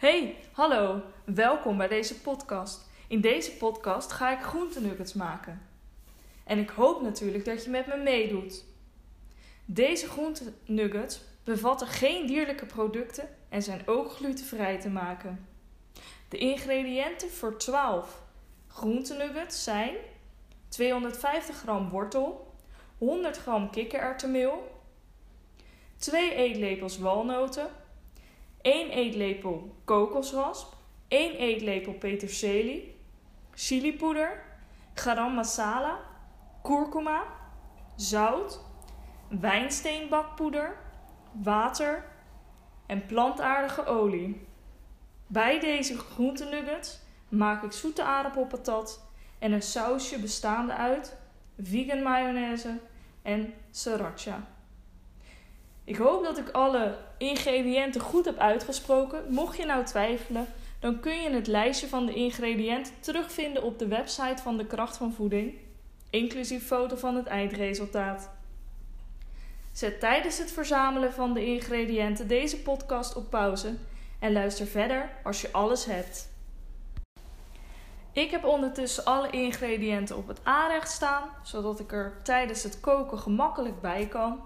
Hey, hallo, welkom bij deze podcast. In deze podcast ga ik groentenuggets maken. En ik hoop natuurlijk dat je met me meedoet. Deze groentenuggets bevatten geen dierlijke producten en zijn ook glutenvrij te maken. De ingrediënten voor 12 groentenuggets zijn 250 gram wortel, 100 gram kikkererwtenmeel, 2 eetlepels walnoten, 1 eetlepel kokosrasp, 1 eetlepel peterselie, chilipoeder, garam masala, kurkuma, zout, wijnsteenbakpoeder, water en plantaardige olie. Bij deze groentenuggets maak ik zoete aardappelpatat en een sausje bestaande uit vegan mayonaise en sriracha. Ik hoop dat ik alle ingrediënten goed heb uitgesproken. Mocht je nou twijfelen, dan kun je het lijstje van de ingrediënten terugvinden op de website van de Kracht van Voeding, inclusief foto van het eindresultaat. Zet tijdens het verzamelen van de ingrediënten deze podcast op pauze en luister verder als je alles hebt. Ik heb ondertussen alle ingrediënten op het aanrecht staan, zodat ik er tijdens het koken gemakkelijk bij kan.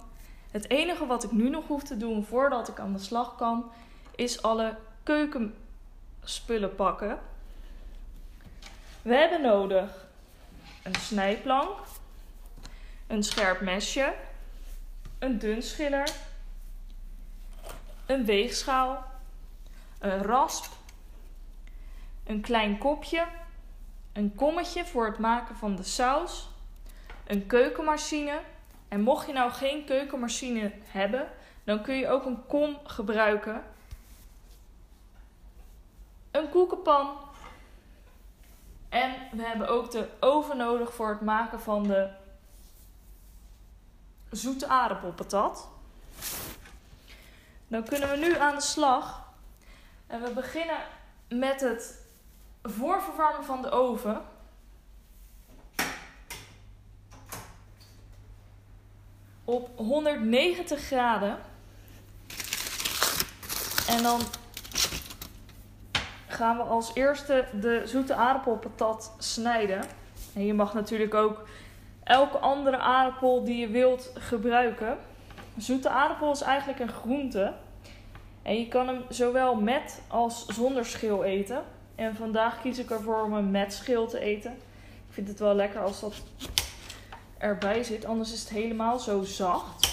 Het enige wat ik nu nog hoef te doen voordat ik aan de slag kan, is alle keukenspullen pakken. We hebben nodig een snijplank, een scherp mesje, een dun schiller, een weegschaal, een rasp, een klein kopje, een kommetje voor het maken van de saus, een keukenmachine. En mocht je nou geen keukenmachine hebben, dan kun je ook een kom gebruiken. Een koekenpan. En we hebben ook de oven nodig voor het maken van de zoete aardappelpatat. Dan kunnen we nu aan de slag. En we beginnen met het voorverwarmen van de oven. Op 190 graden. En dan gaan we als eerste de zoete aardappelpatat snijden. En je mag natuurlijk ook elke andere aardappel die je wilt gebruiken. Zoete aardappel is eigenlijk een groente. En je kan hem zowel met als zonder schil eten. En vandaag kies ik ervoor om hem met schil te eten. Ik vind het wel lekker als dat erbij zit, anders is het helemaal zo zacht.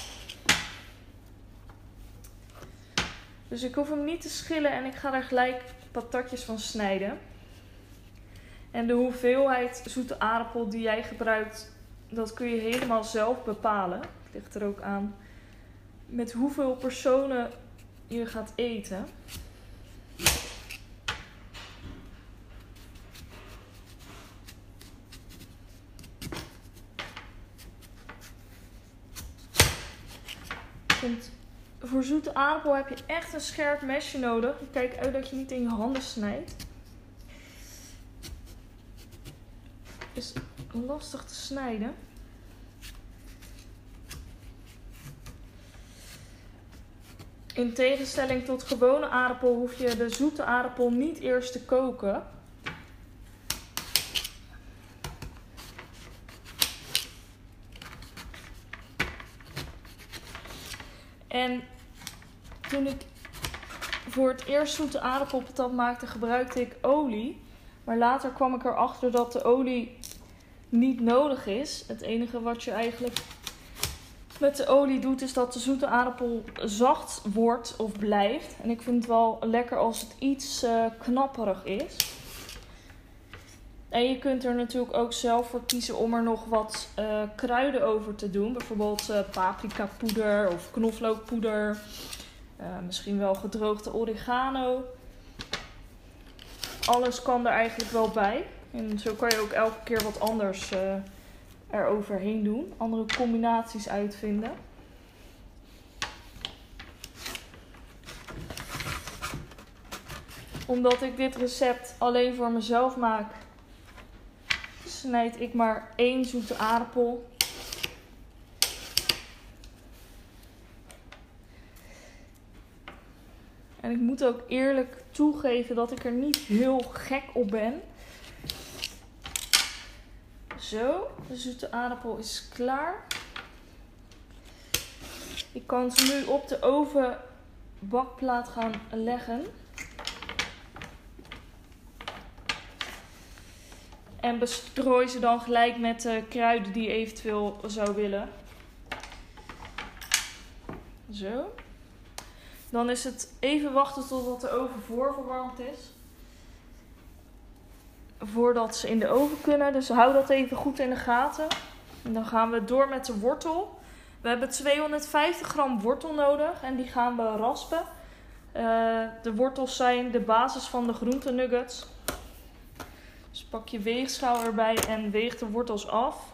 Dus ik hoef hem niet te schillen en ik ga er gelijk patatjes van snijden. En de hoeveelheid zoete aardappel die jij gebruikt, dat kun je helemaal zelf bepalen. Het ligt er ook aan met hoeveel personen je gaat eten. Voor zoete aardappel heb je echt een scherp mesje nodig. Kijk uit dat je niet in je handen snijdt. Is lastig te snijden. In tegenstelling tot gewone aardappel hoef je de zoete aardappel niet eerst te koken. En toen ik voor het eerst zoete aardappelpatat maakte, gebruikte ik olie. Maar later kwam ik erachter dat de olie niet nodig is. Het enige wat je eigenlijk met de olie doet, is dat de zoete aardappel zacht wordt of blijft. En ik vind het wel lekker als het iets uh, knapperig is. En je kunt er natuurlijk ook zelf voor kiezen om er nog wat uh, kruiden over te doen. Bijvoorbeeld uh, paprika poeder of knoflookpoeder. Uh, misschien wel gedroogde oregano. Alles kan er eigenlijk wel bij. En zo kan je ook elke keer wat anders er overheen doen. Andere combinaties uitvinden. Omdat ik dit recept alleen voor mezelf maak, snijd ik maar één zoete aardappel. En ik moet ook eerlijk toegeven dat ik er niet heel gek op ben. Zo, de zoete aardappel is klaar. Ik kan ze nu op de ovenbakplaat gaan leggen. En bestrooi ze dan gelijk met de kruiden die je eventueel zou willen. Zo. Dan is het even wachten totdat de oven voorverwarmd is. Voordat ze in de oven kunnen. Dus hou dat even goed in de gaten. En dan gaan we door met de wortel. We hebben 250 gram wortel nodig en die gaan we raspen. Uh, de wortels zijn de basis van de groentenuggets. Dus pak je weegschaal erbij en weeg de wortels af.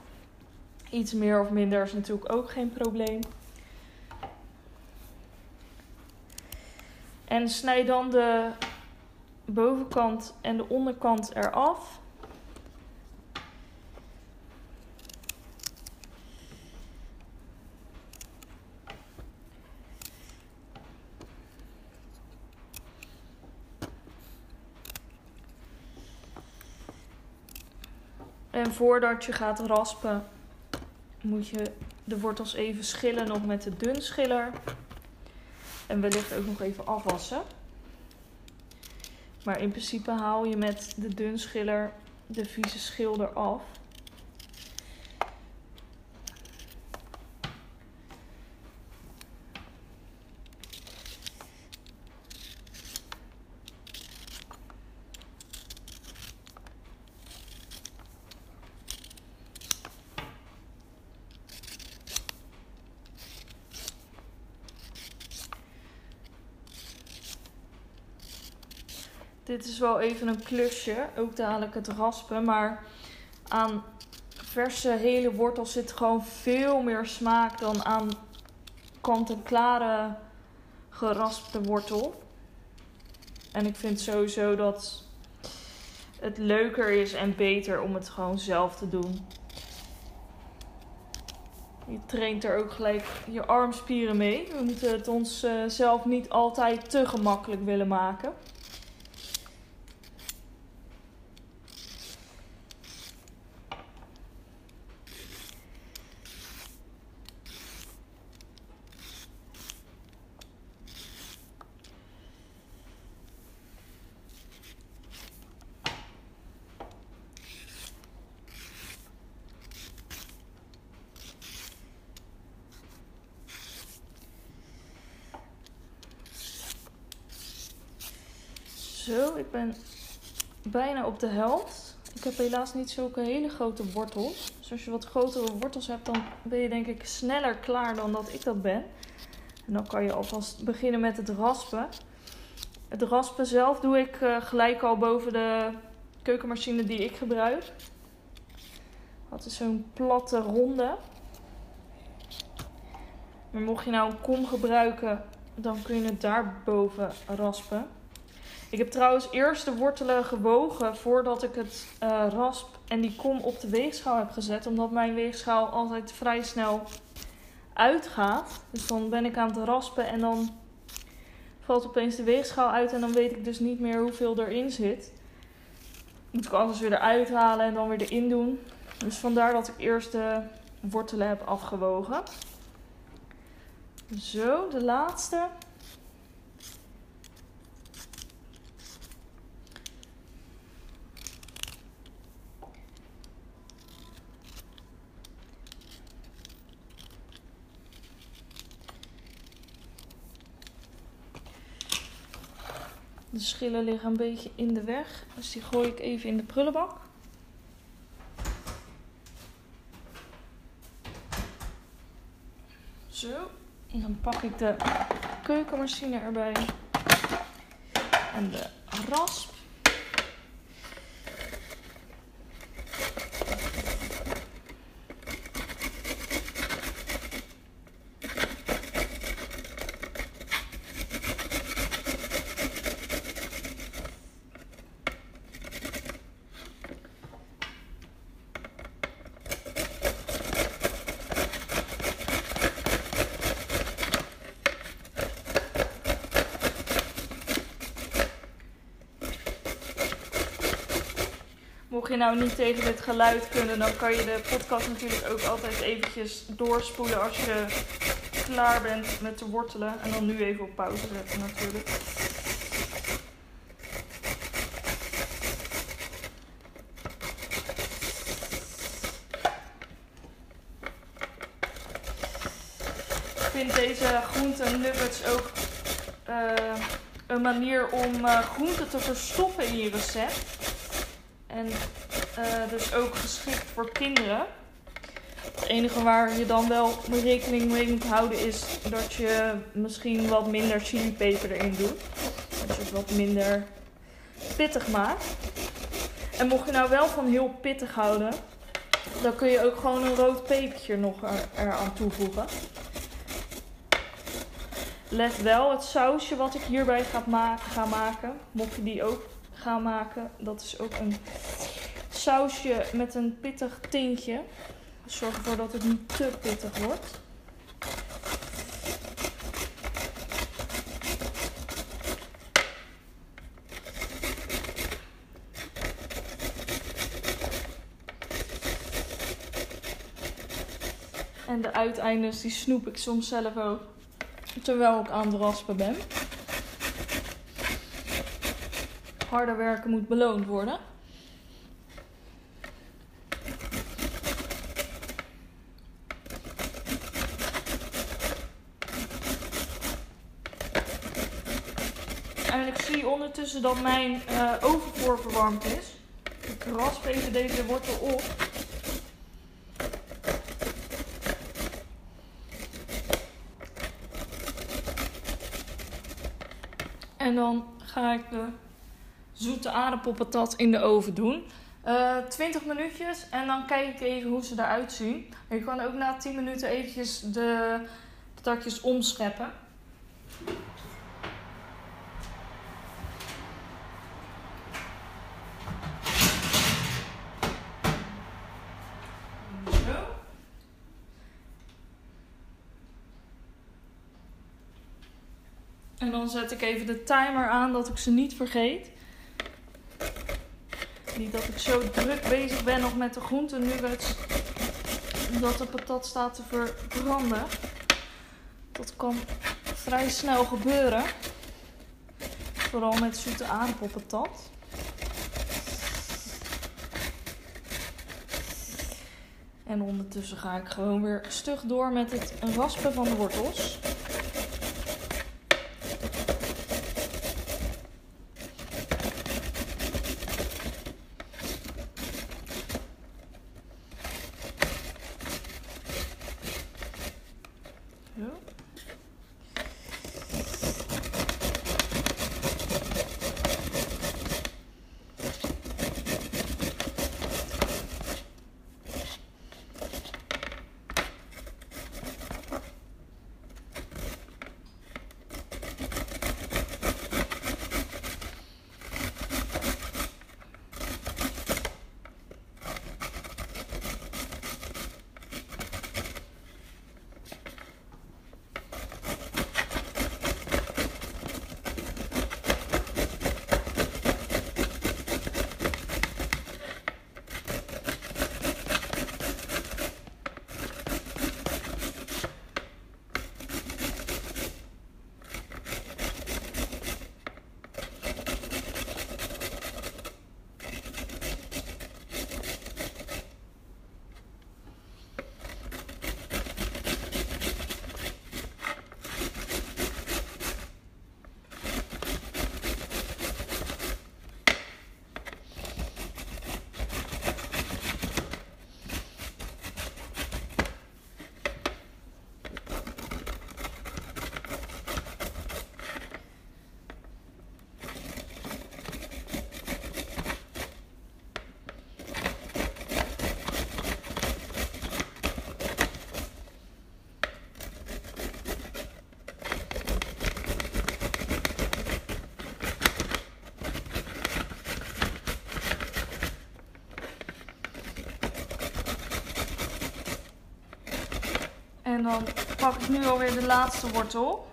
Iets meer of minder is natuurlijk ook geen probleem. En snij dan de bovenkant en de onderkant eraf. En voordat je gaat raspen, moet je de wortels even schillen nog met de dunschiller. En wellicht ook nog even afwassen. Maar in principe haal je met de dunschiller de vieze schil eraf. Dit is wel even een klusje, ook dadelijk het raspen. Maar aan verse hele wortels zit gewoon veel meer smaak dan aan kant-en-klare geraspte wortel. En ik vind sowieso dat het leuker is en beter om het gewoon zelf te doen. Je traint er ook gelijk je armspieren mee. We moeten het ons uh, zelf niet altijd te gemakkelijk willen maken. Zo, ik ben bijna op de helft. Ik heb helaas niet zulke hele grote wortels. Dus als je wat grotere wortels hebt, dan ben je denk ik sneller klaar dan dat ik dat ben. En dan kan je alvast beginnen met het raspen. Het raspen zelf doe ik uh, gelijk al boven de keukenmachine die ik gebruik. Dat is zo'n platte ronde. Maar mocht je nou een kom gebruiken, dan kun je het daarboven raspen. Ik heb trouwens eerst de wortelen gewogen voordat ik het uh, rasp en die kom op de weegschaal heb gezet. Omdat mijn weegschaal altijd vrij snel uitgaat. Dus dan ben ik aan het raspen en dan valt opeens de weegschaal uit. En dan weet ik dus niet meer hoeveel erin zit. Moet ik alles weer eruit halen en dan weer erin doen. Dus vandaar dat ik eerst de wortelen heb afgewogen. Zo, de laatste. De schillen liggen een beetje in de weg. Dus die gooi ik even in de prullenbak. Zo. En dan pak ik de keukenmachine erbij. En de rasp. Nou niet tegen dit geluid kunnen, dan kan je de podcast natuurlijk ook altijd eventjes doorspoelen als je klaar bent met te wortelen. En dan nu even op pauze zetten natuurlijk. Ik vind deze groenten nuggets ook uh, een manier om uh, groenten te verstoppen in je recept. En uh, dus ook geschikt voor kinderen. Het enige waar je dan wel rekening mee moet houden is dat je misschien wat minder chilipeper erin doet. Dat je het wat minder pittig maakt. En mocht je nou wel van heel pittig houden, dan kun je ook gewoon een rood pepertje nog eraan toevoegen. Let wel, het sausje wat ik hierbij ga maken, ga maken, mocht je die ook gaan maken, dat is ook een sausje met een pittig tintje. Zorg ervoor dat het niet te pittig wordt. En de uiteindes die snoep ik soms zelf ook. Terwijl ik aan het raspen ben. Harder werken moet beloond worden. En ik zie dat mijn uh, oven verwarmd is. Ik rasp even deze wortel op. En dan ga ik de zoete aardappelpatat in de oven doen. Uh, eh, 20 minuutjes en dan kijk ik even hoe ze eruit zien. je kan ook na 10 minuten eventjes de patatjes omscheppen. En dan zet ik even de timer aan dat ik ze niet vergeet. Niet dat ik zo druk bezig ben nog met de groenten nuggets. Dat de patat staat te verbranden. Dat kan vrij snel gebeuren. Vooral met zoete aardappelpatat. En ondertussen ga ik gewoon weer stug door met het raspen van de wortels. En dan pak ik nu alweer de laatste wortel.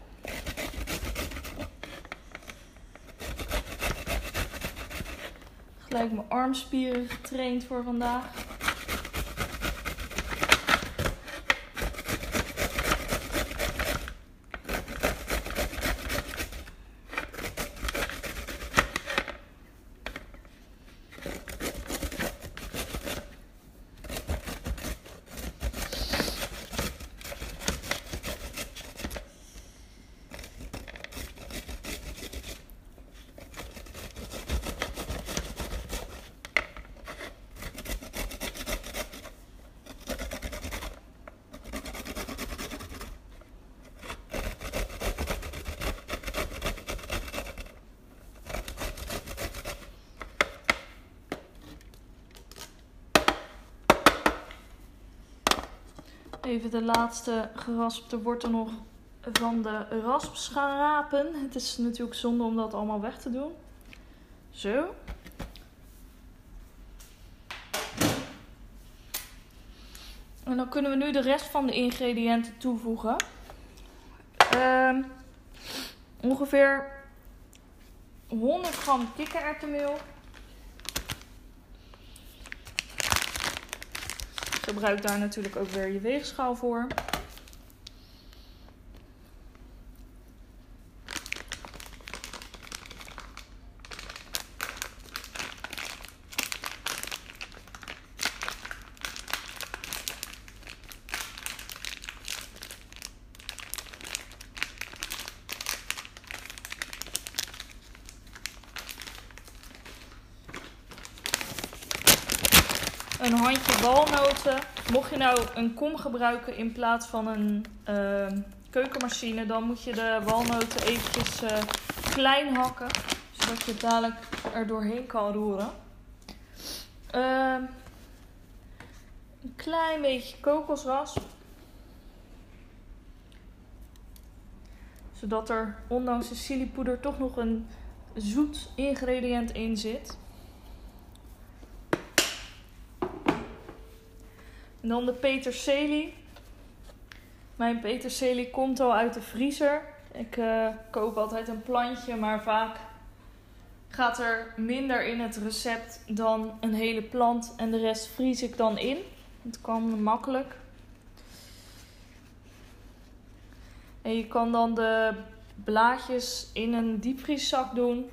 Gelijk mijn armspieren getraind voor vandaag. Even de laatste geraspte wortel nog van de rasp schrapen. Het is natuurlijk zonde om dat allemaal weg te doen. Zo. En dan kunnen we nu de rest van de ingrediënten toevoegen. Ehm, ongeveer 100 gram kikkererwtenmeel. Gebruik daar natuurlijk ook weer je weegschaal voor. een handje walnoten. Mocht je nou een kom gebruiken in plaats van een uh, keukenmachine, dan moet je de walnoten eventjes uh, klein hakken, zodat je het dadelijk er doorheen kan roeren. Uh, een klein beetje kokosrasp. Zodat er ondanks de chilipoeder toch nog een zoet ingrediënt in zit. En dan de peterselie. Mijn peterselie komt al uit de vriezer. Ik uh, koop altijd een plantje, maar vaak gaat er minder in het recept dan een hele plant. En de rest vries ik dan in. Het kan makkelijk. En je kan dan de blaadjes in een diepvrieszak doen.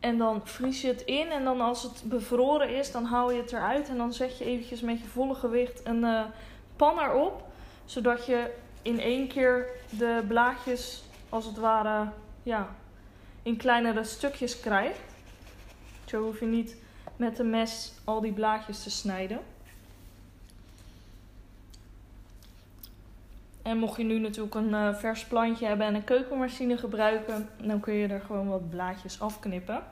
En dan vries je het in. En dan als het bevroren is, dan haal je het eruit. En dan zet je eventjes met je volle gewicht een uh, pan erop. Zodat je in één keer de blaadjes, als het ware, ja, in kleinere stukjes krijgt. Zo hoef je niet met een mes al die blaadjes te snijden. En mocht je nu natuurlijk een uh, vers plantje hebben en een keukenmachine gebruiken, dan kun je er gewoon wat blaadjes afknippen.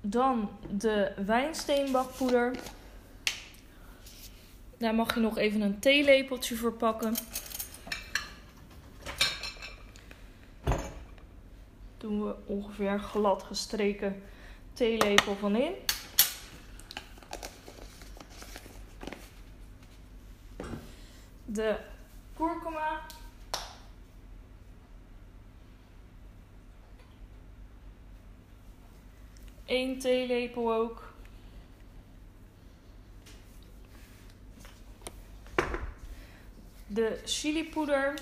Dan de wijnsteenbakpoeder. Daar mag je nog even een theelepeltje voor pakken. Doen we ongeveer glad gestreken theelepel van in. De kurkuma. Eén theelepel ook. De chilipoeder.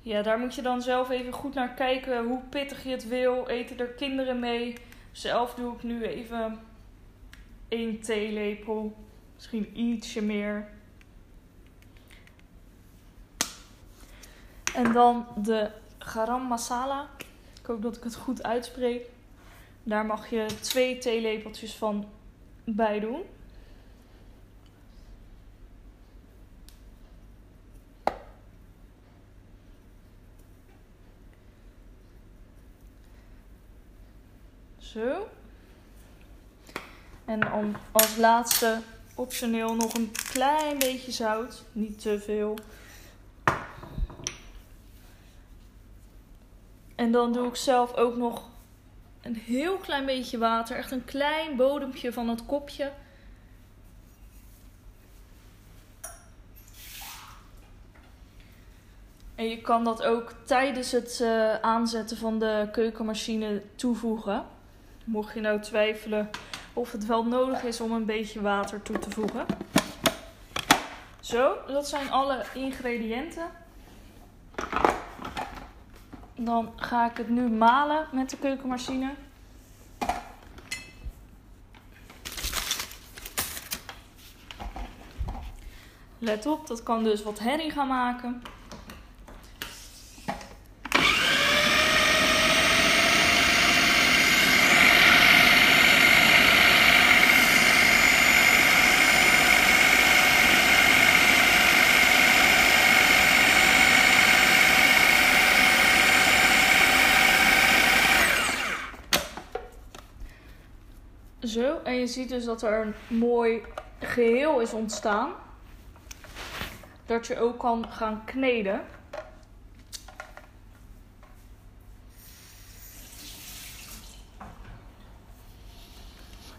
Ja, daar moet je dan zelf even goed naar kijken hoe pittig je het wil. Eten er kinderen mee? Zelf doe ik nu even één theelepel. Misschien ietsje meer. En dan de garam masala. Ik hoop dat ik het goed uitspreek. Daar mag je twee theelepeltjes van bij doen. Zo. En dan als laatste optioneel nog een klein beetje zout. Niet te veel. En dan doe ik zelf ook nog een heel klein beetje water. Echt een klein bodempje van het kopje. En je kan dat ook tijdens het uh, aanzetten van de keukenmachine toevoegen. Mocht je nou twijfelen of het wel nodig is om een beetje water toe te voegen. Zo, dat zijn alle ingrediënten. Dan ga ik het nu malen met de keukenmachine. Let op, dat kan dus wat herrie gaan maken. Zo, en je ziet dus dat er een mooi geheel is ontstaan. Dat je ook kan gaan kneden.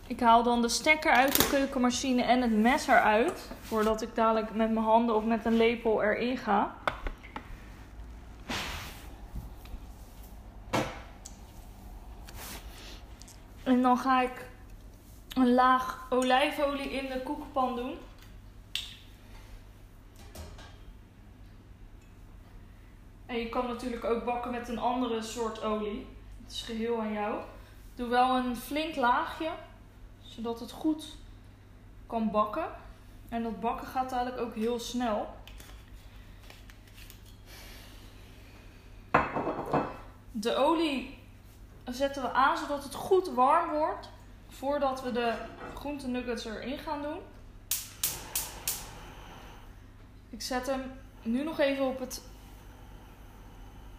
Ik haal dan de stekker uit de keukenmachine en het mes eruit. Voordat ik dadelijk met mijn handen of met een lepel erin ga. En dan ga ik een laag olijfolie in de koekenpan doen. En je kan natuurlijk ook bakken met een andere soort olie. Het is geheel aan jou. Doe wel een flink laagje, zodat het goed kan bakken. En dat bakken gaat eigenlijk ook heel snel. De olie zetten we aan zodat het goed warm wordt voordat we de groentenuggets erin gaan doen. Ik zet hem nu nog even op het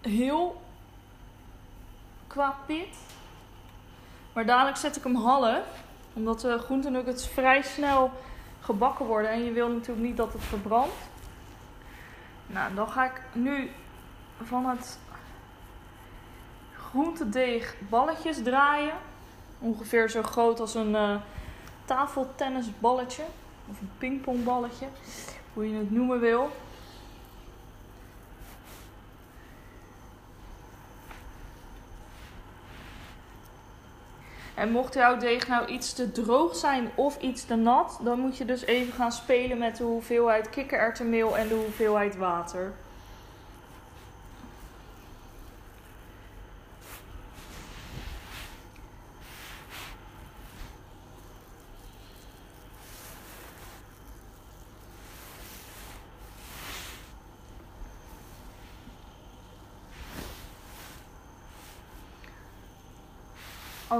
heel qua pit. Maar dadelijk zet ik hem half. Omdat de groentenuggets vrij snel gebakken worden. En je wil natuurlijk niet dat het verbrandt. Nou, dan ga ik nu van het groentedeeg balletjes draaien. Ongeveer zo groot als een uh, tafeltennisballetje. Of een pingpongballetje. Hoe je het noemen wil. En mocht jouw deeg nou iets te droog zijn of iets te nat, dan moet je dus even gaan spelen met de hoeveelheid kikkererwtenmeel en de hoeveelheid water.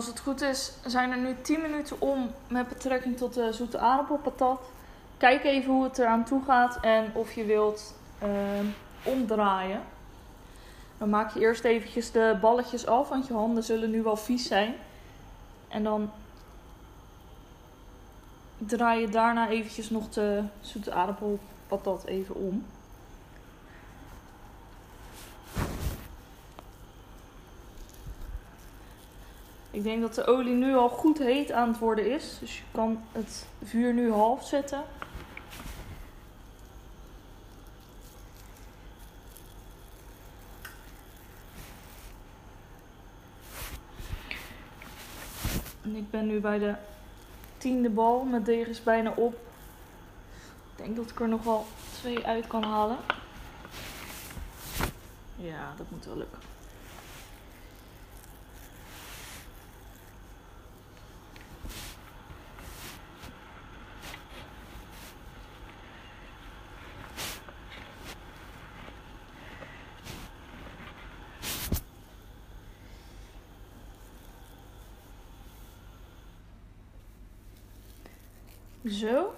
Als het goed is, zijn er nu 10 minuten om met betrekking tot de zoete aardappelpatat. Kijk even hoe het eraan toe gaat en of je wilt uh, omdraaien. Dan maak je eerst eventjes de balletjes af, want je handen zullen nu wel vies zijn. En dan draai je daarna eventjes nog de zoete aardappelpatat even om. Ik denk dat de olie nu al goed heet aan het worden is. Dus je kan het vuur nu half zetten. En ik ben nu bij de tiende bal. Mijn deeg is bijna op. Ik denk dat ik er nog wel twee uit kan halen. Ja, dat moet wel lukken. Zo.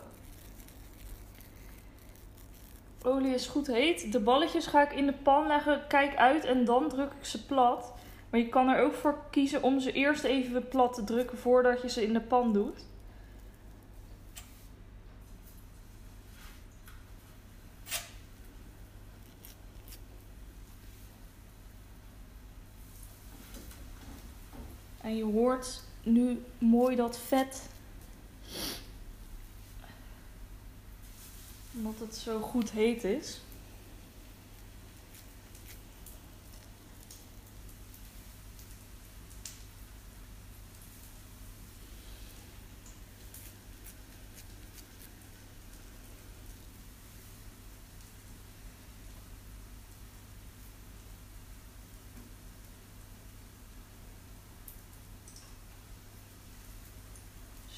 Olie is goed heet. De balletjes ga ik in de pan leggen. Kijk uit en dan druk ik ze plat. Maar je kan er ook voor kiezen om ze eerst even plat te drukken voordat je ze in de pan doet. En je hoort nu mooi dat vet Omdat het zo goed heet is.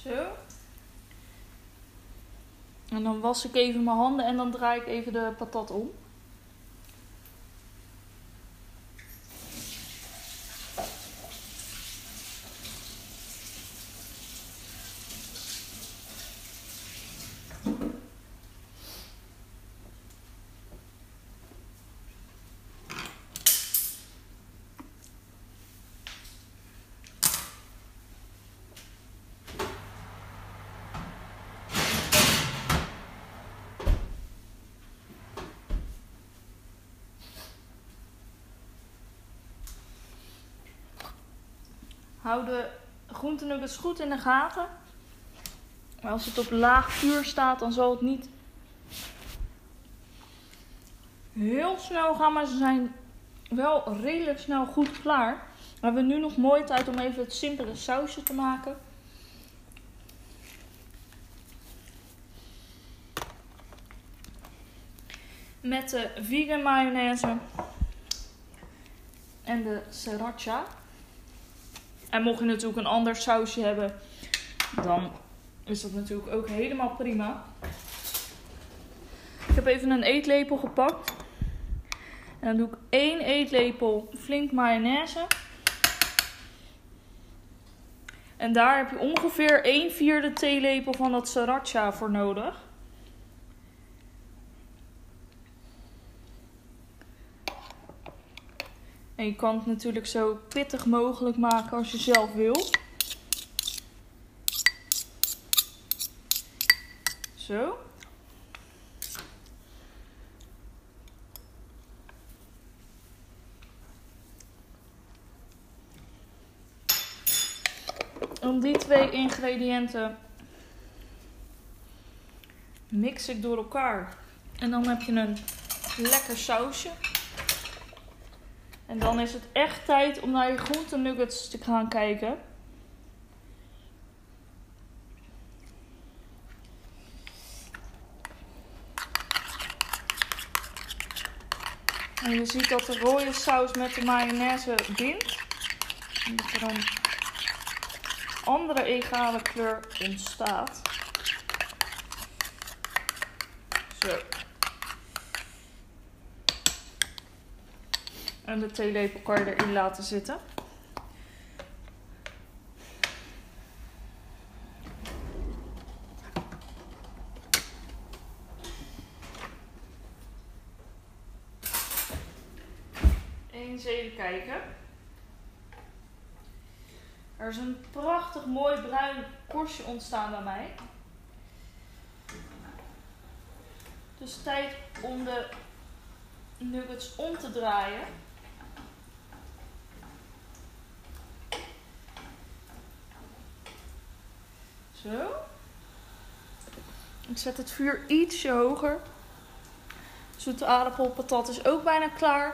Zo. En dan was ik even mijn handen en dan draai ik even de patat om. Hou de groentenuggets goed in de gaten. Maar als het op laag vuur staat, dan zal het niet heel snel gaan. Maar ze zijn wel redelijk snel goed klaar. We hebben nu nog mooi tijd om even het simpele sausje te maken. Met de vegan mayonaise en de sriracha. En mocht je natuurlijk een ander sausje hebben, dan is dat natuurlijk ook helemaal prima. Ik heb even een eetlepel gepakt. En dan doe ik één eetlepel flink mayonaise. En daar heb je ongeveer 1 vierde theelepel van dat sriracha voor nodig. En je kan het natuurlijk zo pittig mogelijk maken als je zelf wil. Zo. Om die twee ingrediënten mix ik door elkaar. En dan heb je een lekker sausje. En dan is het echt tijd om naar je groente nuggets te gaan kijken. En je ziet dat de rode saus met de mayonaise bindt. En dat er een andere egale kleur ontstaat. Zo. En de theelepel kan je erin laten zitten. Eens even kijken. Er is een prachtig mooi bruin korstje ontstaan bij mij. Dus tijd om de nuggets om te draaien. Zo. Ik zet het vuur ietsje hoger. Zoete aardappelpatat is ook bijna klaar.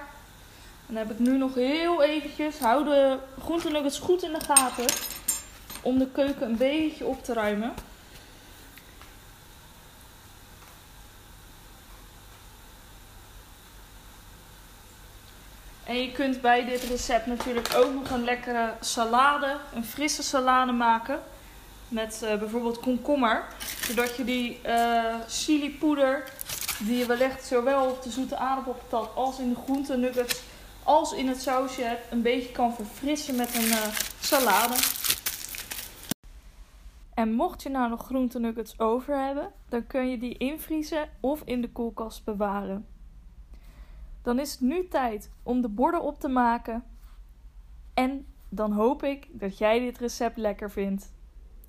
En dan heb ik nu nog heel eventjes, hou de goed in de gaten. Om de keuken een beetje op te ruimen. En je kunt bij dit recept natuurlijk ook nog een lekkere salade, een frisse salade maken met uh, bijvoorbeeld komkommer. Zodat je die uh, chili poeder, die je wellicht zowel op de zoete aardappelpatat als in de groente nuggets als in het sausje een beetje kan verfrissen met een uh, salade. En mocht je nou nog groente nuggets over hebben, dan kun je die invriezen of in de koelkast bewaren. Dan is het nu tijd om de borden op te maken. En dan hoop ik dat jij dit recept lekker vindt.